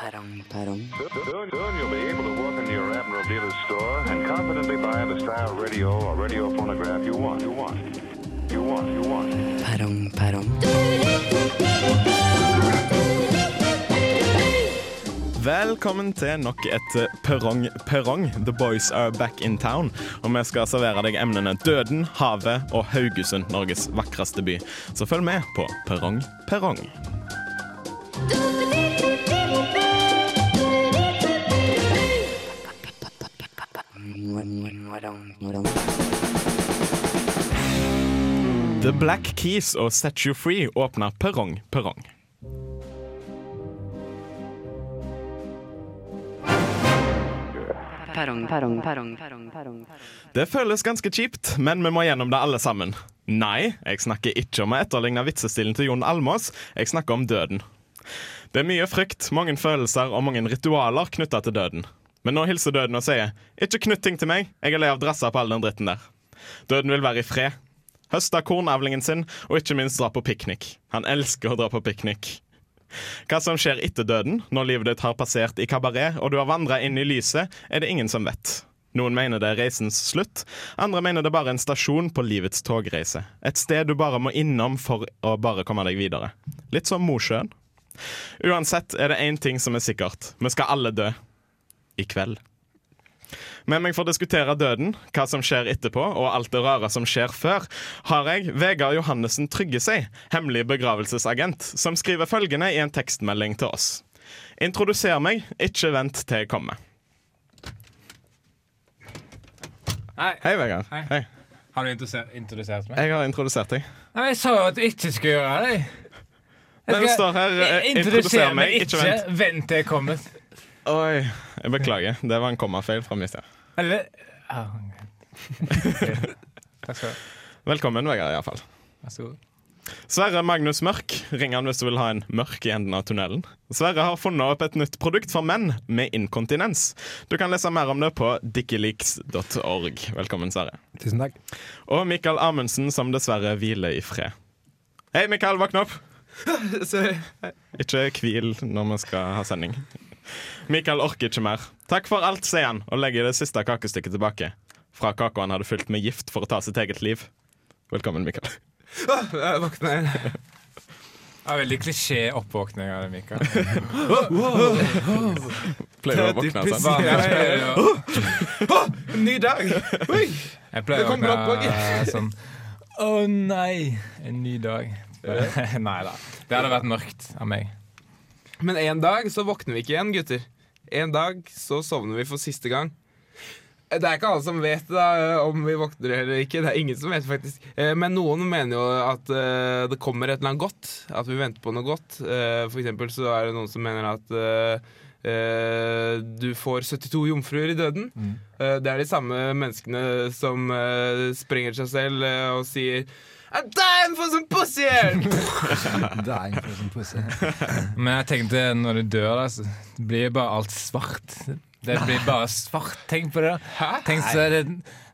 perrong, perrong. Soon, soon you'll be able to walk into your Admiral dealer's store and confidently buy the style radio or radio phonograph you want. You want. You want. You want. Perrong, perrong. Velkommen til nok et eh, Perrong Perrong. The boys are back in town. Og vi skal servere deg emnene Døden, havet og Haugesund, Norges vakreste by. Så følg med på Perrong Perrong. The Black Keys og Set You Free åpner Perrong Perrong. Perrong, perrong, perrong, perrong. Det føles ganske kjipt, men vi må gjennom det alle sammen. Nei, jeg snakker ikke om å etterligne vitsestilen til Jon Almås, jeg snakker om døden. Det er mye frykt, mange følelser og mange ritualer knytta til døden. Men nå hilser døden og sier 'ikke knytt ting til meg, jeg er lei av dressa på all den dritten der'. Døden vil være i fred. Høste kornavlingen sin, og ikke minst dra på piknik. Han elsker å dra på piknik. Hva som skjer etter døden, når livet ditt har passert i kabaret og du har vandra inn i lyset, er det ingen som vet. Noen mener det er reisens slutt, andre mener det er bare en stasjon på livets togreise. Et sted du bare må innom for å bare komme deg videre. Litt som Mosjøen. Uansett er det én ting som er sikkert. Vi skal alle dø. I kveld. Med meg for å diskutere døden, hva som skjer etterpå, og alt det rare som skjer før, har jeg Vegard Johannessen Tryggeseg, hemmelig begravelsesagent, som skriver følgende i en tekstmelding til oss. Introduser meg, ikke vent til jeg kommer. Hei. Hei, Vegard. Hei. Hei. har du introdusert, meg? Jeg har introdusert deg. Nei, jeg sa jo at du ikke skulle gjøre det. Jeg Men det skal- står her eh, Introduser meg, ikke vent. vent til jeg kommer. Oi, jeg beklager. Det var en kommafeil fra min side. Eller ah. Takk skal du ha. Velkommen, Vegard, iallfall. Vær så god. Sverre Magnus Mørk, ring han hvis du vil ha en mørk i enden av tunnelen. Sverre har funnet opp et nytt produkt for menn med inkontinens. Du kan lese mer om det på dickileaks.org. Velkommen, Sverre. Tusen takk. Og Mikael Amundsen, som dessverre hviler i fred. Hei, Mikael, våkne opp! Ikke hvil når vi skal ha sending. Mikael orker ikke mer. Takk for alt, sier han, og legger det siste kakestykket tilbake. Fra kaka han hadde fylt med gift for å ta sitt eget liv. Velkommen, Mikael. Jeg våkner. Ja, veldig klisjé oppvåkning av det, Mikael. Pleier du å våkne sånn? Ja, ny dag! Oi! Jeg pleier Det å våkne sånn Å nei, en ny dag. Nei da. Det hadde vært mørkt av meg. Men en dag så våkner vi ikke igjen, gutter. En dag så sovner vi for siste gang. Det er ikke alle som vet da, om vi våkner eller ikke. Det er ingen som vet faktisk Eh, Men noen mener jo at eh, det kommer et eller annet godt. At vi venter på noe godt. Eh, For eksempel så er det noen som mener at du får 72 jomfruer i døden. Eh, det er de samme menneskene som eh, sprenger seg selv og sier I'm dying for some pussy! Dying for some pussy. Men jeg tenkte når du dør, da, så blir bare alt svart. Det blir bare svart. Tenk på det. Hæ? Tenk så det,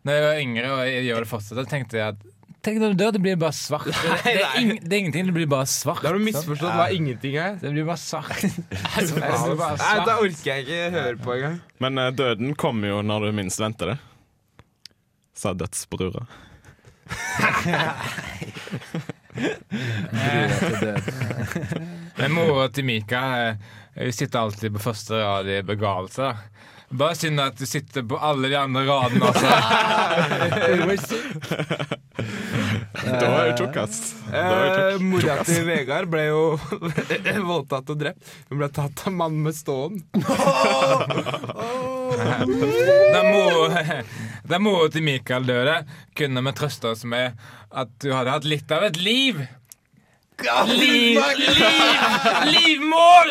når jeg var yngre og jeg gjør det fortsatt, da tenkte jeg at Tenk når du dør, det blir bare svart. Det, det, er, ing, det er ingenting, det blir bare svart. Da har du misforstått hva ingenting er. Det blir bare svart. Nei, Da orker jeg ikke høre på engang. Men uh, døden kommer jo når du minst venter det. Sa dødsbrura. Men mora til Mika hun sitter alltid på første rad i begravelser. Bare synd at du sitter på alle de andre radene altså. Da er du er du Eh, tjukk. mora til Vegard ble jo voldtatt og drept. Hun ble tatt av mannen med ståen. Da må, til Mikael døde, kunne vi trøste oss med at du hadde hatt litt av et liv. Liv, liv, livmål!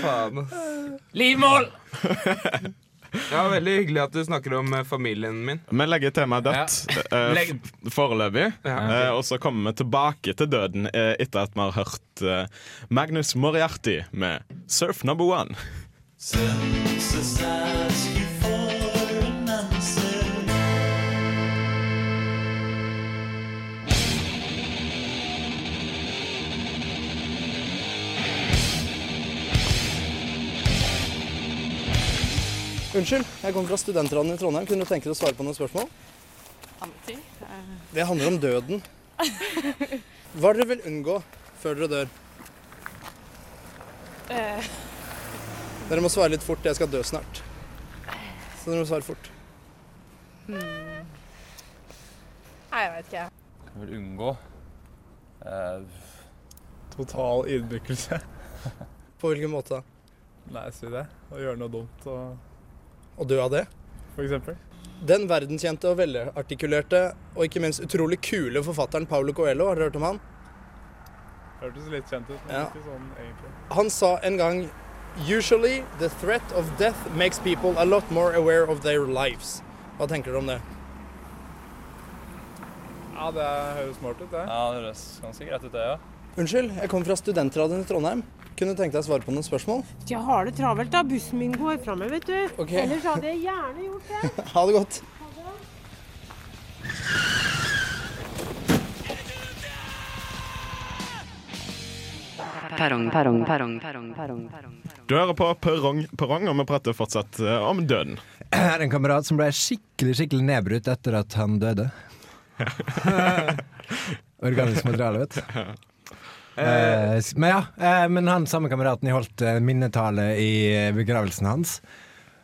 Faen, ass. Livmål! Ja, Veldig hyggelig at du snakker om eh, familien min. Vi legger temaet dødt eh, Legg- f- foreløpig. Ja. Eh, og så kommer vi tilbake til døden eh, etter at vi har hørt eh, Magnus Moriarty med 'Surf Number One'. Sønsesterske fornenser. Unnskyld, jeg kommer fra Studentradene i Trondheim. Kunne du tenke deg å svare på noen spørsmål? Alltid. Det handler om døden. Hva dere vil unngå før dere dør? Eh. Dere må svare litt fort. Jeg skal dø snart. Så dere må svare fort. hmm. Nei, jeg vet ikke. Jeg vil unngå uh... Total ydmykelse. På hvilken måte da? Nei, si det. Å gjøre noe dumt og Å dø av det? For eksempel. Den verdenskjente og velartikulerte og ikke minst utrolig kule forfatteren Paulo Coelho, har dere hørt om han? Hørtes litt kjent ut, men Ja. ikke sånn egentlig. Han sa en gang Usually the threat of death makes people a lot more aware of their lives. Hva tenker dere om det? Ja, det høres smart ut, det. Ja, det høres ganske greit ut, det, ja. Unnskyld, jeg kommer fra Studentradioen i Trondheim. Kunne du tenke deg å svare på noen spørsmål? Jeg har det travelt da. Bussen min går fra meg, vet du. Ok. Ellers hadde jeg gjerne gjort det. Ha det godt. Ha det. Perrong, perrong, perrong, perrong, perrong, perrong. Du hører på Perrong, perrong og vi prater fortsatt eh, om døden. Jeg har en kamerat som ble skikkelig skikkelig nedbrutt etter at han døde. Organisk materiale, vet du. Eh, men ja, eh, men han samme kameraten jeg holdt minnetale i begravelsen hans.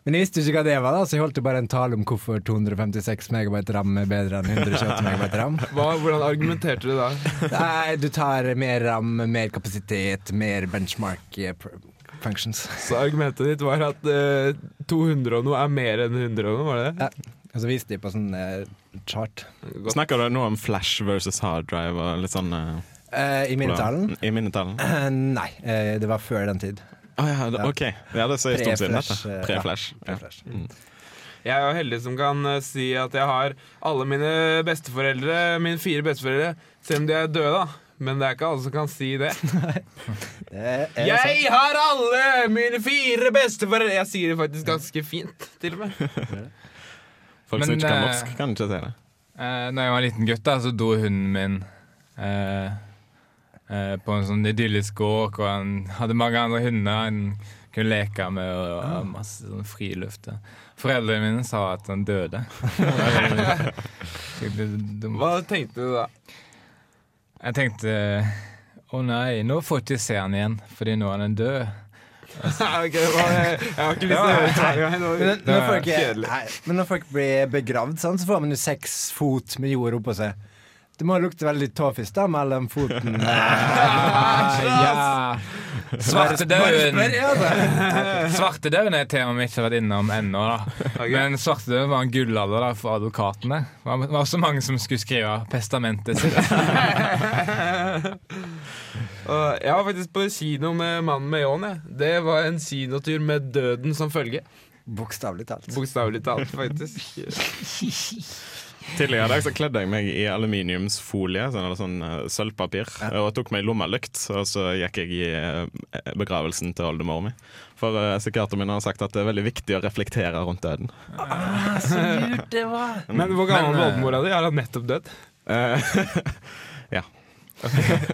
Men jeg visste ikke hva det var, da så jeg holdt jo bare en tale om hvorfor 256 MB ram er bedre enn 128 MB ram. Hva, hvordan argumenterte du da? Nei, du tar mer ram, mer kapasitet, mer benchmark functions. Så argumentet ditt var at uh, 200 og noe er mer enn 100 og noe, var det det? Ja. Og så viste de på sånn uh, chart. Snakker du nå om flash versus hard drive og litt sånn uh, Eh, I minnetalen? I minnetalen? Nei, eh, det var før den tid. Å ja, det, OK. Ja, det er så en stund siden dette. Pre-flash, eh, ja. Mm. Jeg er jo heldig som kan eh, si at jeg har alle mine besteforeldre, mine fire besteforeldre, selv om de er døde, da. Men det er ikke alle som kan si det. Det Jeg sant. har alle mine fire besteforeldre! Jeg sier det faktisk ganske fint, til og med. Folk som ikke kan eh, norsk, kan ikke si det. Uh, når jeg var en liten gutt, da, så dro hunden min uh, uh, på en sånn idyllisk åk, og han hadde mange andre hunder han kunne leke med, og, og masse sånn friluft. Da. Foreldrene mine sa at han døde. Hva tenkte du da? Jeg tenkte å nei, nå får jeg ikke se han igjen, fordi nå er han død. Jeg har ikke lyst til å høre svaret. Men når, Det folk, er, men når folk blir begravd, sånn, så får man jo seks fot med jord oppå seg. Det må lukte veldig tåfis da, mellom foten Ja. Svartedauden. Svartedauden er et tema vi ikke har vært innom ennå. da. Men svartedauden var en gullalder da, for advokatene. Det var, var så mange som skulle skrive pestamentet sitt. Jeg var faktisk på kino med Mannen med ljåen. Det var en kinotur med døden som følge. Bokstavelig talt. Bokstavelig talt, faktisk. Tidligere i dag så kledde jeg meg i aluminiumsfolie, sånn, eller sånn eh, sølvpapir, og tok meg lommelykt. Og så gikk jeg i eh, begravelsen til oldemor mi. For uh, psykiateren min har sagt at det er veldig viktig å reflektere rundt døden. Så lurt det var. Men hvor gammel var oldemora di? Er hun nettopp dødd? Eh, ja.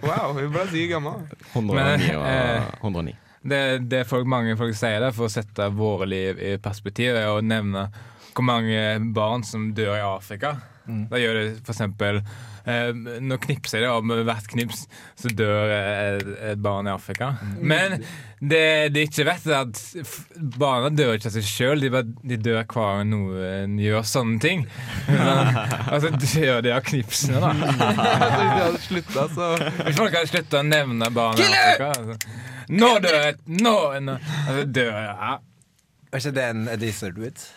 Wow, hun ble sikkert gammel. 109 Men, og eh, 109. Det, det folk, mange folk sier det for å sette våre liv i perspektiv, er å nevne hvor mange barn som dør i Afrika. Da gjør det eksempel eh, Nå knipser jeg det, og med hvert knips så dør et, et barn i Afrika. Men det de ikke vet, er at f- barna dør ikke av seg sjøl, de, de dør hver gang noen gjør sånne ting. og så dør de av knipsene, da. Hvis de hadde slutta, så Hvis folk hadde slutta å nevne barn i Afrika altså. Nå dør jeg! Nå! nå altså, dør jeg. Er ikke det en Deezer-tweet?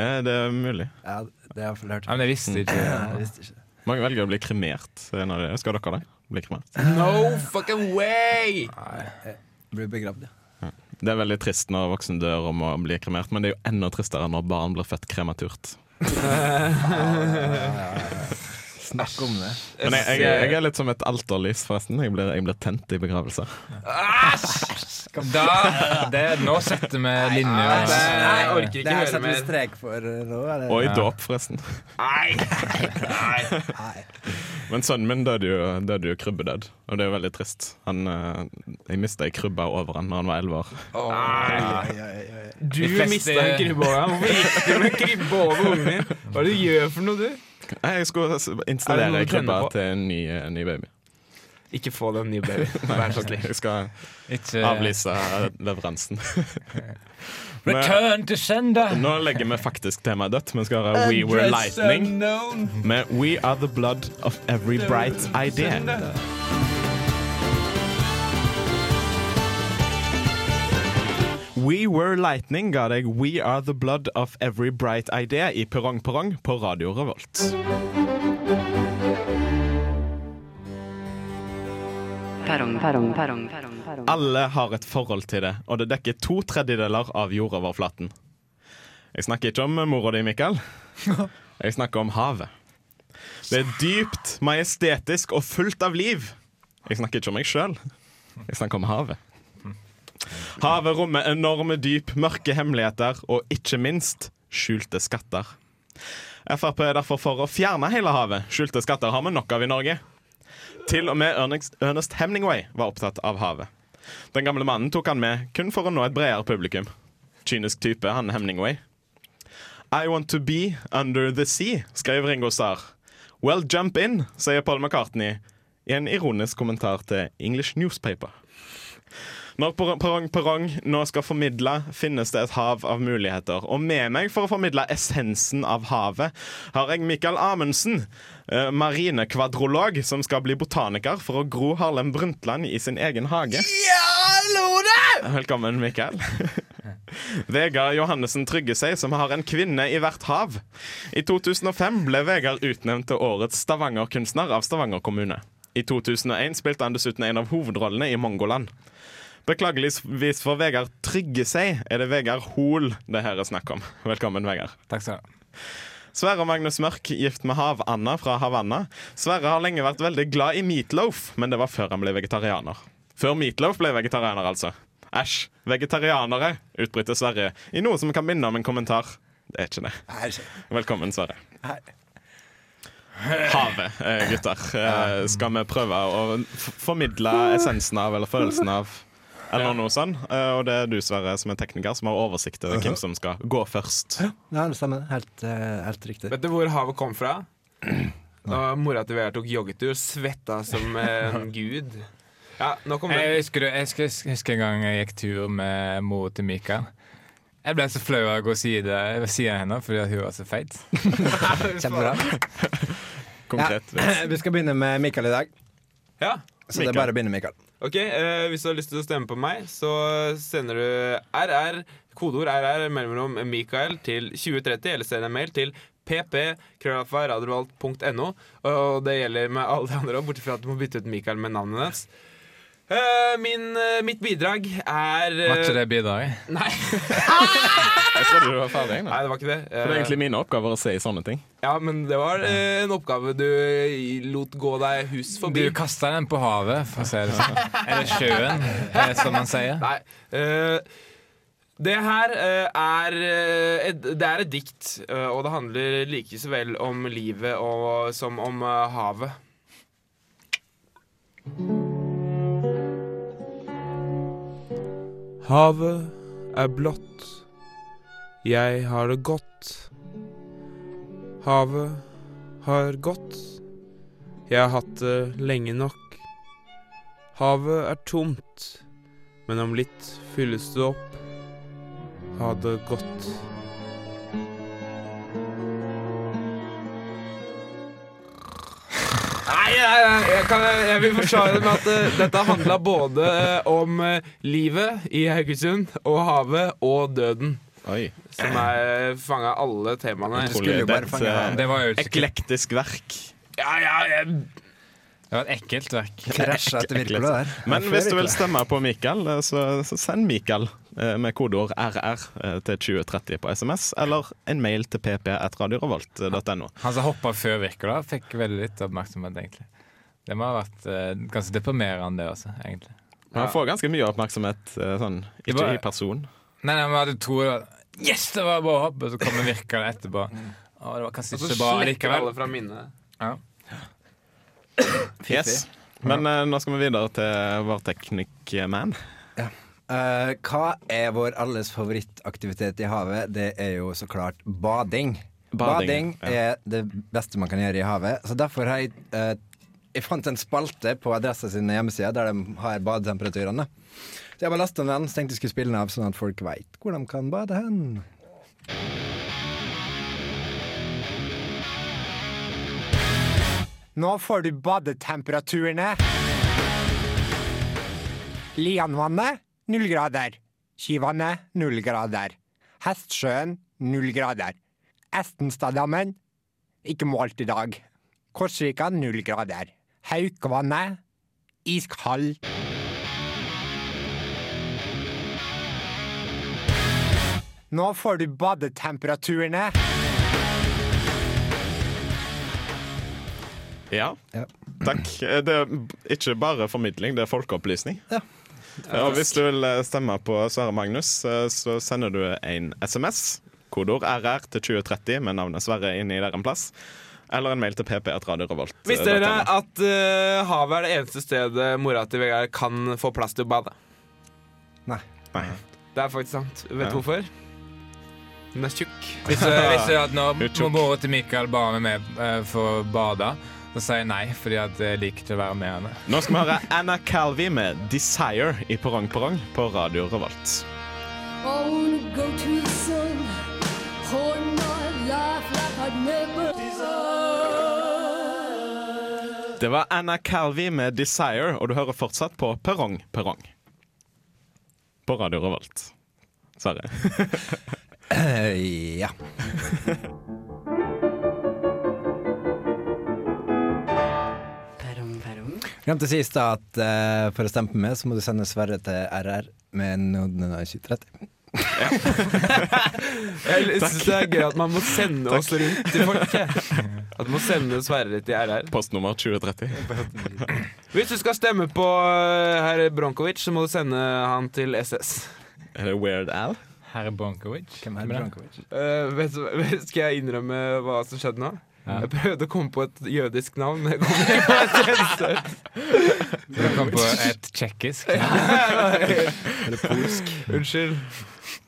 Eh, det er mulig. Ja, det har jeg hørt. ja, men jeg visste ikke jeg visste ikke. Mange velger å bli kremert. Når det. skal dere det? Bli kremert? No fucking way! Blir begravd, ja. Det er veldig trist når voksen dør om å bli kremert, men det er jo enda tristere når barn blir født krematurt. Snakk om det. Men jeg, jeg, jeg er litt som et alterlys, forresten. Jeg blir, jeg blir tent i begravelser. Da, det, Nå setter vi linja. Nei, jeg orker ikke Det her høre setter vi mer. strek for eh, nå. Eller? Og i Ja. dåp, forresten. Nei! Nei. Nei. Men sønnen min døde jo, døde jo krybbedød, og det er jo veldig trist. Han, eh, jeg mista ei krybbe over han da han var elleve år. Du De fleste- mista en krybbe over deg. Hvorfor gikk du med krybbe over ungen min? Hva er det du gjør for noe, du? Jeg skulle Er installere på? til en ny, en ny baby. Ikke få den nye baby. Vær så snill. Jeg skal Ikke avlyse leveransen. Return to sender! Nå legger vi faktisk temaet dødt. Vi skal høre We Were Lightning med We Are The Blood of Every Bright Idea. We Were Lightning ga deg We Are The Blood of Every Bright Idea i Perrong Perrong på Radio Revolt. Perrong, perrong, perrong, perrong. Alle har et forhold til det, og det dekker to tredjedeler av jordoverflaten. Jeg snakker ikke om mora di, Mikael. Jeg snakker om havet. Det er dypt, majestetisk og fullt av liv. Jeg snakker ikke om meg sjøl. Jeg snakker om havet. Havet rommer enorme dyp, mørke hemmeligheter og ikke minst skjulte skatter. Frp er derfor for å fjerne hele havet. Skjulte skatter har vi nok av i Norge. Til og med Ernest, Hemningway var opptatt av havet. Den gamle mannen tok han med kun for å nå et bredere publikum. Kynisk type, han Hemningway. I want to be under the sea, skrev Ringo Starr. Well, jump in, sier Paul McCartney i en ironisk kommentar til English Newspaper. Når Per- Perrong Perrong nå skal formidle, finnes det et hav av muligheter. Og med meg for å formidle essensen av havet, har jeg Mikael Amundsen, eh, marinekvadrolog, som skal bli botaniker for å gro Harlem Brundtland i sin egen hage. Ja, hallo der! Velkommen, Mikael. Vegard Johannessen Tryggesei, som har en kvinne i hvert hav. I 2005 ble Vegard utnevnt til årets Stavanger-kunstner av Stavanger kommune. I 2001 spilte han dessuten en av hovedrollene i Mongoland. Beklageligvis for Vegard Trygge seg er det Vegard Hoel det her er snakk om. Velkommen, Vegard. Takk skal du ha. Sverre Magnus Mørk, gift med Hav-Anna fra Havanna. Sverre har lenge vært veldig glad i meatloaf, men det var før han ble vegetarianer. Før meatloaf ble vegetarianer, altså. Æsj, vegetarianere, utbryter Sverre i noe som kan minne om en kommentar. Det er ikke det. Velkommen, Sverre. Havet, eh, gutter. Eh, skal vi prøve å formidle essensen av, eller følelsen av, eller noe sånt? Eh, og det er du, Sverre, som er tekniker, som har oversikt over hvem som skal gå først. Ja, det stemmer. Helt, eh, helt riktig. Vet du hvor havet kom fra? Da mora til Vegard tok joggetur, svetta som en gud. Ja, Jeg husker, jeg husker, jeg husker en gang jeg gikk tur med mor til Mikael. Jeg ble så flau av å gå side, ved siden av henne fordi at hun var så feit. Kjempebra. Konkret. Ja, vi skal begynne med Mikael i dag. Ja. Så det er bare å begynne, Mikael. Ok, eh, Hvis du har lyst til å stemme på meg, så sender du RR, kodeord RR mellomrom Mikael til 2030, eller send en mail til pp.krøllalfa.radiovolt.no. Og det gjelder med alle de andre òg, bortsett fra at du må bytte ut Mikael med navnet hans. Eh, min, eh, mitt bidrag er eh, Var ikke det bidraget? Nei. Jeg trodde du var ferdig. Nei, det var ikke det. For det er egentlig mine oppgaver å si sånne ting. Ja, men det var eh, en oppgave du eh, lot gå deg hus forbi. Du kasta den på havet, for å si det sånn. Eller sjøen, eh, som man sier. Nei. eh, det her eh, er eh, et, Det er et dikt, eh, og det handler like så vel om livet og, som om eh, havet. Havet er blått. Jeg har det godt. Havet har gått. Jeg har hatt det lenge nok. Havet er tomt, men om litt fylles det opp. Ha det godt. Nei jeg, kan, jeg vil forsvare det med at uh, dette handla både eh, om uh, livet i Haugesund og havet og døden. Oi. Som er fanga alle temaene. Det et, Det var jo et eklektisk verk. Ja, ja, jeg, Det var et ekkelt verk. Krasja etter virkelig der. Men hvis du vil stemme på Mikael, eh, så, så send Mikael eh, med kodeord RR eh, til 2030 på SMS, eller en mail til pp1radiorevolt.no. Han som hoppa før Wirkola, fikk veldig litt oppmerksomhet, egentlig. Det må ha vært ganske deprimerende, det også, egentlig. Han får ganske mye oppmerksomhet, sånn, ikke var- i person. Nei, nei, men hadde to Yes, det var bra hopp! Og så kommer Wirkola etterpå. Og det var kanskje Og så ikke bra likevel. alle fra minnet. Ja. Yes. Men eh, nå skal vi videre til vår teknikkman. Eh, hva er vår alles favorittaktivitet i havet? Det er jo så klart bading. Bading, Bading, er det beste man kan gjøre i havet. Så derfor har jeg eh, Jeg fant en spalte på Adressa sine hjemmesider der de har badetemperaturene. Så jeg bare lasta den, så tenkte jeg skulle spille den av, sånn at folk veit hvor de kan bade hen. Nå får du badetemperaturene. Lianvannet null grader. Kivannet null grader. Hestsjøen null grader. Estenstadammen ikke målt i dag. Korsvika null grader. Haukvannet iskald. Nå får du badetemperaturene. Ja. Takk. Eh, Det er ikke bare formidling, det er folkeopplysning. Ja. Og hvis du vil eh, stemme på Sverre Magnus, eh, så sender du en SMS, kodeord RR til 2030 med navnet Sverre inni der en plass. Eller en mail til pp.radiorevolt. Visste dere at uh, havet er det eneste stedet mora til Vegard kan få plass til å bade? Nei. Nei. Det er faktisk sant. Vet Ja. du hvorfor? Hun er tjukk. Visste visste du at når mora til Mikael ba meg med eh, for å bade, så sier jeg nei, fordi at jeg liker ikke å være med henne. Nå skal vi høre Anna Calvi med 'Desire' i Perrong Perrong på Radio Revolt. Det var Anna Calvi med 'Desire', og du hører fortsatt på Perrong Perrong. På Radio Revolt. Sverre. uh, ja. Glemte sist da at uh, for å stemme med, så må du sende Sverre til RR med nodene 2030. Jeg syns det er gøy at man må sende oss rundt til folket. At man må sende Sverre til RR. Postnummer 2030. Hvis du skal stemme på eh, herr Bronkovic, så må du sende han til SS. Er det Weird Al? Herr Bronkovic? Hvem er Brankovic? Uh, vet, vet, skal jeg innrømme hva som skjedde nå? Ja. Jeg prøvde å komme på et jødisk navn. men Jeg kom ikke på et eneste. Du kom på et tsjekkisk. Eller polsk. Unnskyld.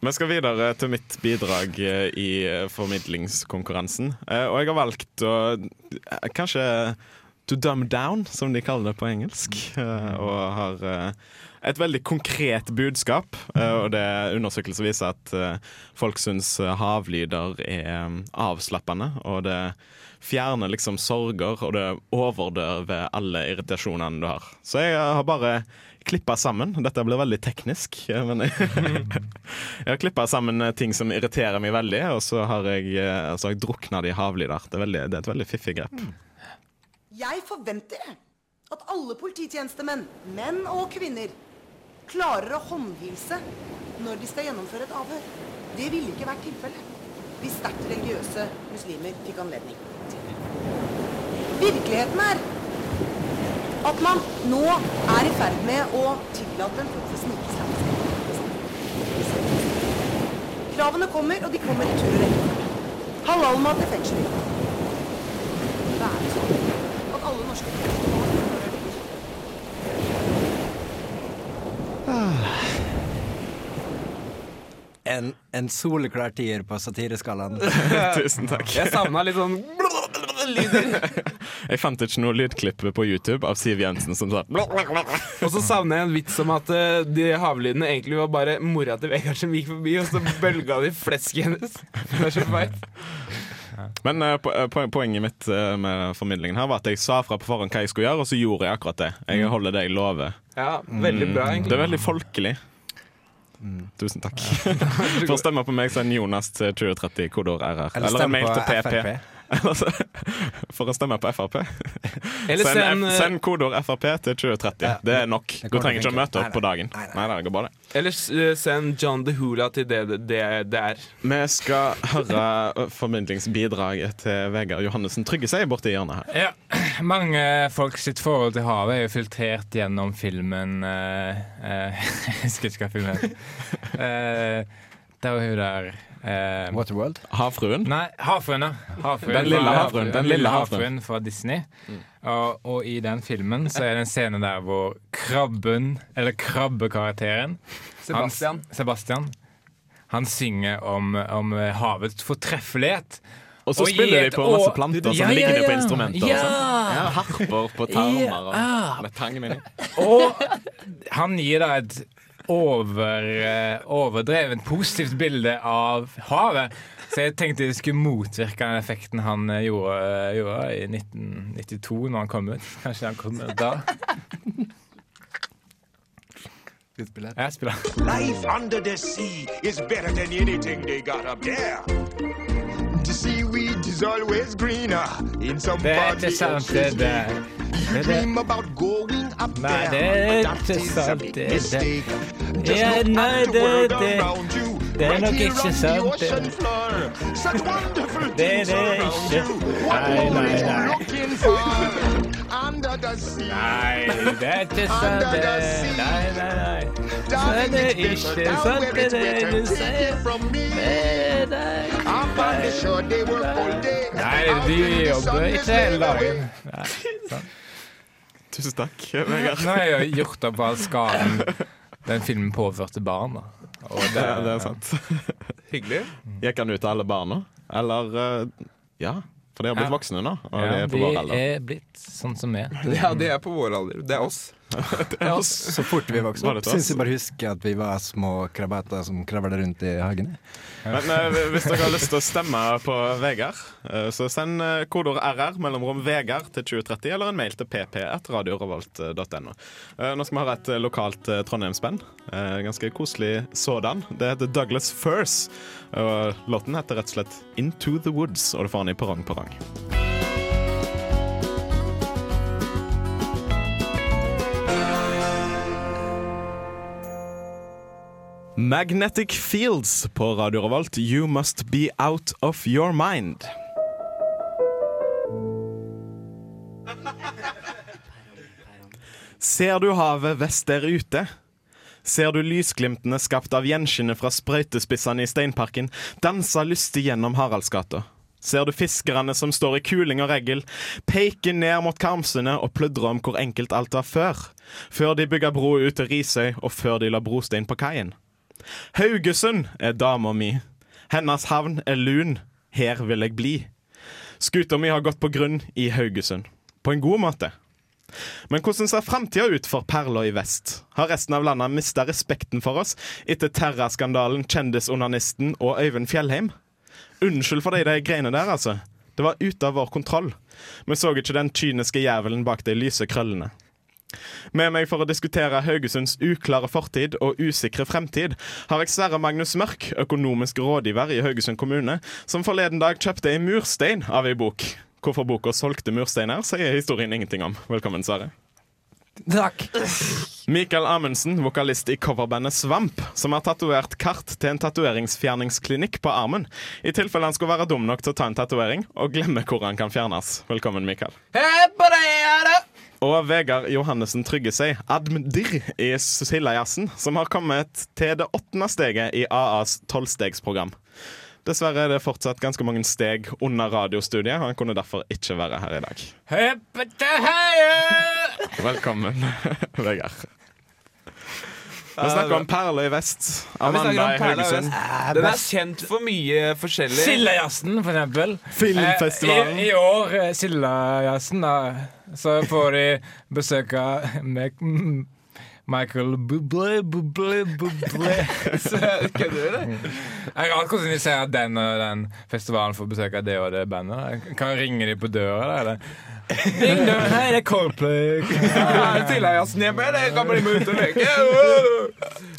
Vi skal videre til mitt bidrag eh, i eh, formidlingskonkurransen. Eh, Og jeg har valgt å kanskje to dumb down, som de kaller det på engelsk. eh, Og har eh, et veldig konkret budskap. eh, Og det undersøkelser viser at folk syns havlyder er avslappende. Og det fjerner liksom sorger, og det overdøver alle irritasjonene du har. Så jeg har bare klippa sammen. Dette blir veldig teknisk, men jeg, har klippa sammen ting som irriterer meg veldig, og så har jeg, så har jeg drukna det i havlyder. Det det er et veldig fiffig grep. Jeg forventer at alle polititjenestemenn, menn og kvinner, klarer å håndhilse når de skal gjennomføre et avhør. Det ville ikke vært tilfellet hvis sterkt religiøse muslimer fikk anledning til det. Virkeligheten er at man nå er i ferd med å tillate en form for snikislamisering. Kravene kommer, og de kommer i tur og rekkefølge. Halalmat i fengsler. Det er sånn at alle norske fengsler har forhøringer. En, en soleklar tier på satireskalaen. Tusen takk. Jeg savna litt sånn lyder. Jeg fant ikke noe lydklipp på YouTube av Siv Jensen som sa Og så savner jeg en vits om at uh, de havlydene egentlig var bare mora til Vegard som gikk forbi, og så bølga de i flesket hennes. Det er så feit. Men uh, po- poenget mitt uh, med formidlingen her var at jeg sa fra på forhånd hva jeg skulle gjøre, og så gjorde jeg akkurat det. Jeg holder det jeg lover. Ja, veldig bra, egentlig. Det er veldig folkelig. Tusen takk. For å stemme på meg, send Jonas til 2030, kodeord RR. Eller Eller mail til PP. FRP. Eller så- For å stemme på Frp. Eller send, send, send kodeord Frp til 2030. Ja. Det er nok. Det Du trenger ikke å møte opp på dagen. Nei, nei. Nei, nei, det går bra, det. Eh, send John de Hula til det det, det, er. Vi skal høre formidlingsbidraget til Vegard Johannessen Trygge seg borti hjørnet her. Ja, mange folk sitt forhold til havet er jo filtrert gjennom filmen uh, uh, Jeg husker ikke hva filmen heter. Eh, Det er jo hun der eh, Waterworld? Havfruen? Nei, Havfruen, ja. Havfruen Den lille havfruen, den lille havfruen. fra Disney. Og, og i den filmen så er det en scene der hvor krabben, eller krabbekarakteren Sebastian. Han, Sebastian Han synger om, om havets fortreffelighet. Og så Og spiller de på masse år- planter som Ja, ja, ligger på ja. instrumenter. Ja. Og sånn. ja, harper på tarmer og Ja. med mener jeg. Og han gir da et over, eh, overdrevent positivt bilde av havet. Så jeg tenkte jeg skulle motvirke den effekten han eh, gjorde, eh, gjorde i 1992, når han kom ut. Kanskje han kom ut da. Jeg spiller. Life under the sea is better than anything they got up there. The seaweed is always greener in some Det er part of ikke the sant, ocean. det der. You Det dream about going up Nei, there, det er but that ikke is a sant, big det er mistake. det. Just Ja, look nei, at the det- world det- around you, det er right nok here ikke on the sant, det. ocean floor. Such wonderful Det things er det around ikke. you. What Nei, more nei, is nei. Nei, det er ikke sant, det. Nei, nei, nei. Så er det ikke sant, det er det du sier. Nei, de jobber ikke hele dagen. Nei, sant. Tusen takk, Vegard. Nå har jeg gjort opp all skaden den filmen påførte barn. Da. Og Det, det er sant. Hyggelig. Gikk han ut til alle barna? Eller eh, Ja, for de har blitt Ja. voksne nå. Og Ja, de er på de vår alder. er blitt sånn som vi. Ja, det er på vår alder. Det er oss. Er. Så fort vi vokste opp, syns jeg bare husker at vi var små krabater som kravla rundt i hagen. Men eh, hvis dere har lyst til å stemme på Vegard, eh, så send kodord kodeord RR mellomrom Vegard til 2030, eller en mail til pp1radiorevolt.no. Uh, nå skal vi ha et eh, lokalt uh, Trondheimsband. Eh, ganske koselig sådan. Det heter Douglas Furs. Og låten heter rett og slett Into the Woods, og du får den i Perrong Perrong. Magnetic Fields på Radio Revolt. You must be out of your mind. Ser du havet vest der ute? Ser du lysglimtene skapt av gjenskinnet fra sprøytespissene i Steinparken danse lystig gjennom Haraldsgata? Ser du fiskerne som står i kuling og reggel, peker ned mot Karmsene og pludrer om hvor enkelt alt var før? Før de bygga bro ut til Risøy, og før de la brostein på kaien? Haugesund er dama mi. Hennes havn er lun. Her vil jeg bli. Skuta mi har gått på grunn i Haugesund. På en god måte. Men hvordan ser framtida ut for perla i vest? Har resten av landet mista respekten for oss etter terraskandalen, kjendisonanisten og Øyvind Fjellheim? Unnskyld for de de greiene der, altså. Det var ute av vår kontroll. Vi så ikke den kyniske jævelen bak de lyse krøllene. Med meg for å diskutere Haugesunds uklare fortid og usikre fremtid har jeg Sverre Magnus Mørk, økonomisk rådgiver i Haugesund kommune, som forleden dag kjøpte en murstein av ei bok. Hvorfor boka solgte mursteiner, sier historien ingenting om. Velkommen, Sverre. Takk. Mikael Amundsen, vokalist i coverbandet Svamp, som har tatovert kart til en tatoveringsfjerningsklinikk på armen, i tilfelle han skulle være dum nok til å ta en tatovering og glemme hvor han kan fjernes. Velkommen, Mikael. Og Vegard Johannessen trygger seg, admdir i Sildajazzen, som har kommet til det åttende steget i AAs tolvstegsprogram. Dessverre er det fortsatt ganske mange steg under radiostudiet, og han kunne derfor ikke være her i dag. Velkommen, Vegard. Vi snakker om Perle i vest. Amanda ja, i Haugesund. Den er kjent for mye forskjellig. Sildajazzen, for eksempel. Filmfestivalen. Eh, I, I år, eh, Sildajazzen, da, så får de besøk av Michael Bublé, Bublé, Bublé. Så, Kødder du, eller? Det er rart hvordan de ser at den og den festivalen får besøk av det og det bandet. Kan ringe de på døra, da? Eller? Ring døra, hei, det er Coldplay. Ja, hjemme, det kan bli med ut og leke.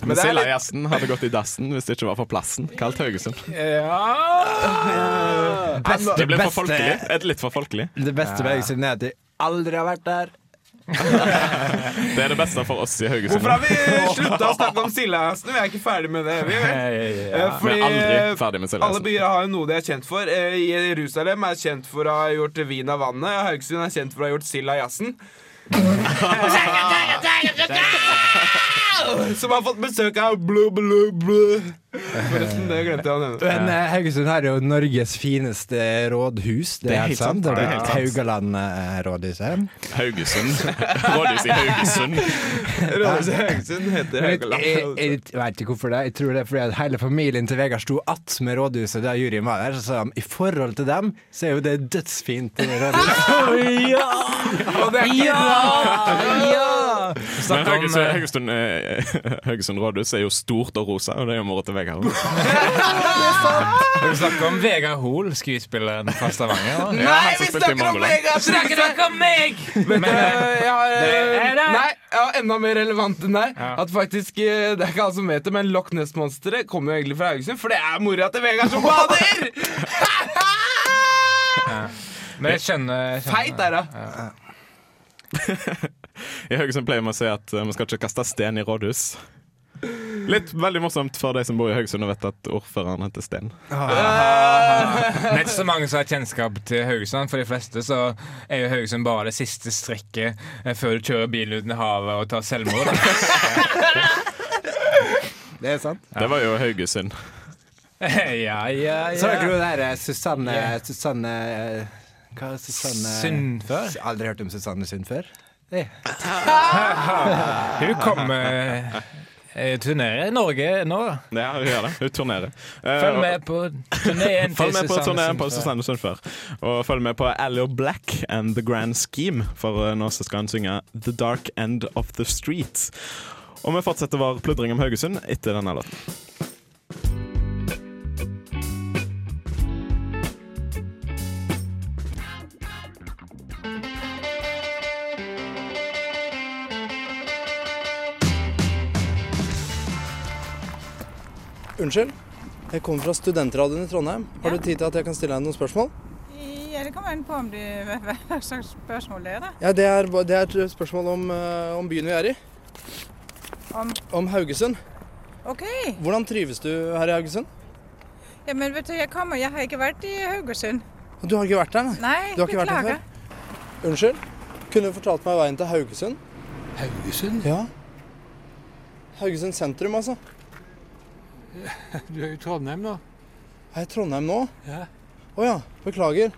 Men Sildajazzen hadde gått i dassen hvis det ikke var for plassen. Kalt Haugesund. Ja Det ble for folkelig. Et litt for folkelig? Det beste med Haugesund er at de aldri har vært der. Det er det beste for oss i Haugesund. Hvorfor har vi slutta å snakke om Sildajazzen? Vi er ikke ferdig med det. Vi, Ja. Eh, fordi Vi er aldri ferdig med. Alle byer har jo noe de er kjent for. Eh, Jerusalem er kjent for å ha gjort vin av vannet. Haugesund er kjent for å ha gjort Som har fått besøk av blu, blu, blu. Forresten, det glemte jeg å nevne. Men eh, Haugesund har jo Norges fineste rådhus. Det, Det er er helt helt sant. sant. Det Det er er helt sant. Haugaland-rådhuset. Haugesund. Rådhuset i Haugesund. Rådhuset i Haugesund heter jeg, Haugaland. jeg, jeg vet ikke hvorfor det. Jeg tror det er fordi at hele familien til Vegard sto att med rådhuset da juryen var der. Så sa de i forhold til dem, så er jo det dødsfint rådhus. ja! ja! Snakk om, Haugesund, eh, Haugesund, eh, Haugesund rådhus er jo stort og rosa, og det er jo moro til Vegard. Hoel. vi snakker om Vegard Hoel, skuespilleren fra Stavanger? Nei, Ja, vi snakker om Vegard! Snakker dere om meg?! Ja, jeg har, nei, jeg enda mer relevant enn deg. At faktisk, eh, Det er ikke alle som vet det, men Loch Ness-monsteret kommer jo egentlig fra Haugesund, for det er mora til Vegard som bader! Men jeg skjønner, jeg skjønner. Feit er hun. I Haugesund pleier man å si at eh, vi skal ikke kaste sten i rådhus. Litt veldig morsomt for de som bor i Haugesund og vet at ordføreren heter Sten. Det er ikke så mange som har kjennskap til Haugesund. For de fleste så er jo Haugesund bare det siste strekket eh, før du kjører bilen uten i havet og tar selvmord. Det er sant. Det var jo Haugesund. ja, ja, ja. Så dere jo der eh, Susanne Susanne Hva er Susanne Sundfør? Aldri hørt om Susanne Sund før? Det. Hun kommer eh, turnerer i Norge nå. Ja, hun gjør det. Hun turnerer. Eh, Følg med på turneen Følg til med på turnéen turneen på. Susanne Sundfør. Og følg med på Alio Black and The Grand Scheme, for eh, nå skal han synge The Dark End of the Street. Og vi fortsetter vår pludring om Haugesund etter denne låten. Unnskyld? Jeg kommer fra Studentradioen i Trondheim. Har du tid til at jeg kan stille deg noen spørsmål? Ja, det kommer an på om du hva slags spørsmål det er, da. Ja, Det er, det er et spørsmål om, eh, om byen vi er i. Om Om Haugesund. OK. Hvordan trives du her i Haugesund? Ja, men vet du, jeg kommer Jeg har ikke vært i Haugesund. Du har ikke vært der, nei? Nei, du har ikke vært der før? Unnskyld? Kunne du fortalt meg veien til Haugesund? Haugesund? Ja. Haugesund sentrum, altså. Du er i Trondheim nå. Er jeg i Trondheim nå? Ja. Oh, ja. Beklager.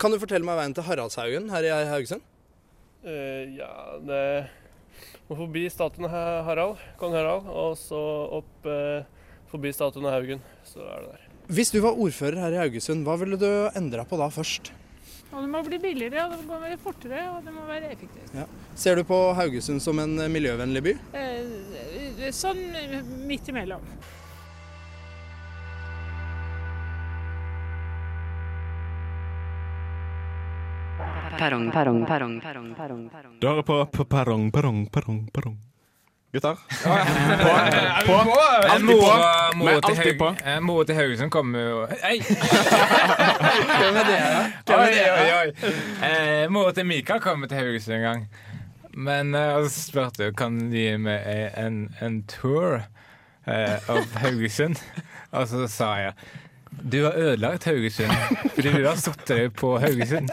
Kan du fortelle meg veien til Haraldshaugen her i Haugesund? Uh, ja, det må forbi statuen Ha- Harald, kong Harald, og så opp uh, forbi statuen Haugen. Så er det der. Hvis du var ordfører her i Haugesund, hva ville du endra på da først? Og det må bli billigere, og det må være fortere, og det må være effektivt. Ja. Ser du på Haugesund som en eh, miljøvennlig by? Eh, sånn midt imellom. Perrong, perrong, perrong, perrong, perrong, perrong. Du hører på på perrong, perrong, perrong, perrong. Gutter? Ja, ja. På. på. Alltid på. eh, til Haugesund kommer jo Hei! Hvem er det, da? Oi, oi, oi. Eh, Moa til Mikael kommer til Haugesund en gang. Men eh, så spurte jeg kan du gi meg en, en tour eh, av Haugesund. Og så sa jeg du har ødelagt Haugesund fordi du har satt deg på Haugesund.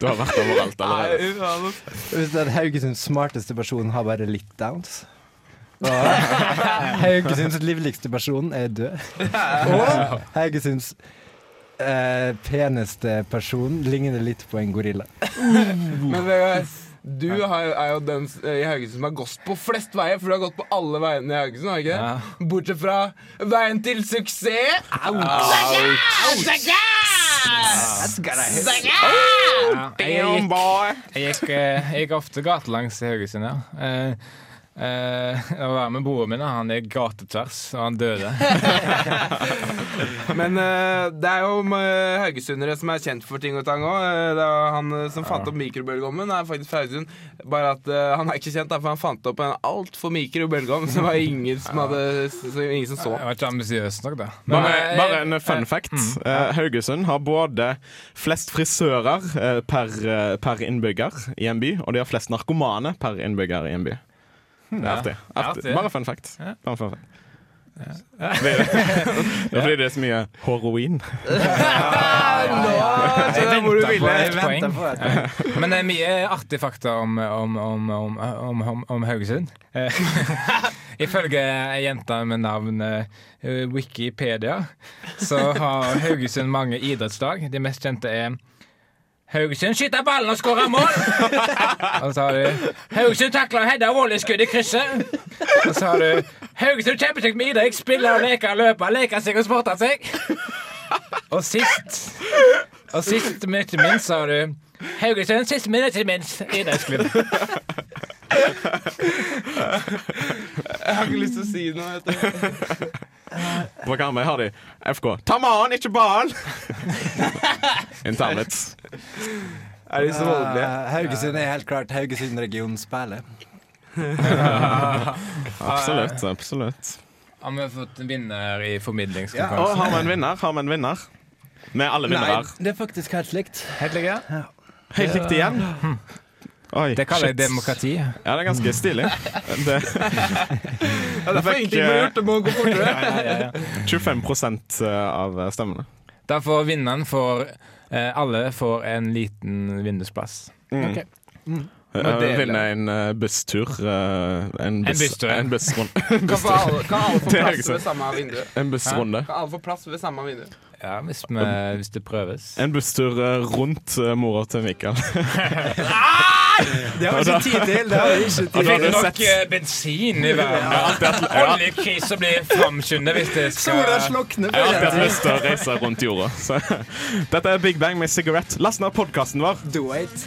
Du har vært overalt allerede. Hvis det er Haugesunds smarteste person har bare litt downs. Og Haugesunds livligste person er død. Og Haugesunds eh, peneste person ligner litt på en gorilla. Men Vegard, du har, er jo den i Haugesund som har gått på flest veier, for du har gått på alle veiene i Haugesund, har du ikke det? Bortsett fra veien til suksess. Ja, jeg, gikk, jeg, gikk, eh, jeg gikk ofte gatelangs i Haugesund, ja. Eh, eh, jeg var med broren min, han er gatetvers, og han døde. Men eh, det er jo eh, haugesundere som er kjent for ting og tang òg. det er han eh, som fant opp mikrobølgeovnen, er faktisk fra Haugesund. Bare at eh, han er ikke kjent, da, for han fant opp en altfor mikrobølgeovn som var ingen som, hadde, så ingen som så. Jeg var ikke ambisiøs nok, da. Bare, eh, bare en fun eh, fact. mm, Eh, Haugesund har både flest frisører eh, per, eh, per innbygger i en by, og de har flest narkomane per innbygger i en by. Det er Ja, artig. det er artig. Bare fun fact. Ja. Bare fun fact. Det er fordi det er så mye heroin. Jeg så må du ville. på et poeng. Ja. Men det er mye artig fakta om, om, om, om, om, om, om Haugesund. Eh, Ifølge ei jente med navn eh, Wikipedia, så har Haugesund mange idrettslag. De mest kjente er Haugesund skyter ballen og skårer mål! Og så har du Haugesund takler og header volleyskudd i krysset. Og så har du Haugesund kjemper seg med idrett, spiller og leker og løper, leker seg og sporter seg. Og sist Og sist, men ikke minst, så har du Haugesund, siste minutt til minst, idrettsklubb. Jeg har ikke lyst til å si noe. Vet du. På Karmøy har de FK. Ta mannen, ikke barn! Internett. Er de så voldelige? Uh, Haugesund er helt klart Haugesund-regionens perle. Absolutt. absolutt Har vi fått en vinner i formidlingskonkurransen? har vi en vinner? Har vi en vinner? Med alle Nei, vinnere. det er faktisk helt likt. Helt like? Helt likt igjen. Oi, Det kaller jeg shit. demokrati. Ja, det er ganske stilig. Det, Ja, det får ingenting med gjort, det må gå fortere. 25% av stemmene. Da får vinneren får eh, Alle får en liten vindusplass. Mm. Ok. Mm. Vil vinne en uh, busstur. uh, en, buss, busstur, ja. en bussrunde. Kan, få alle, kan alle få plass ved samme vindu? En bussrunde. Kan alle få plass ved samme vindu? Ja, hvis, vi, hvis det prøves. En busstur uh, rundt uh, mora til Mikael. Det har vi ikke tid til! Det har vi ikke tid til. Fikk nok sett- eh, bensin i verden. Oljekrisa blir framskyndet hvis det skal Sola slukner Jeg har alltid lyst til å reise rundt jorda. Så. Dette er Big Bang med sigarett. Last ned podkasten vår. Do it.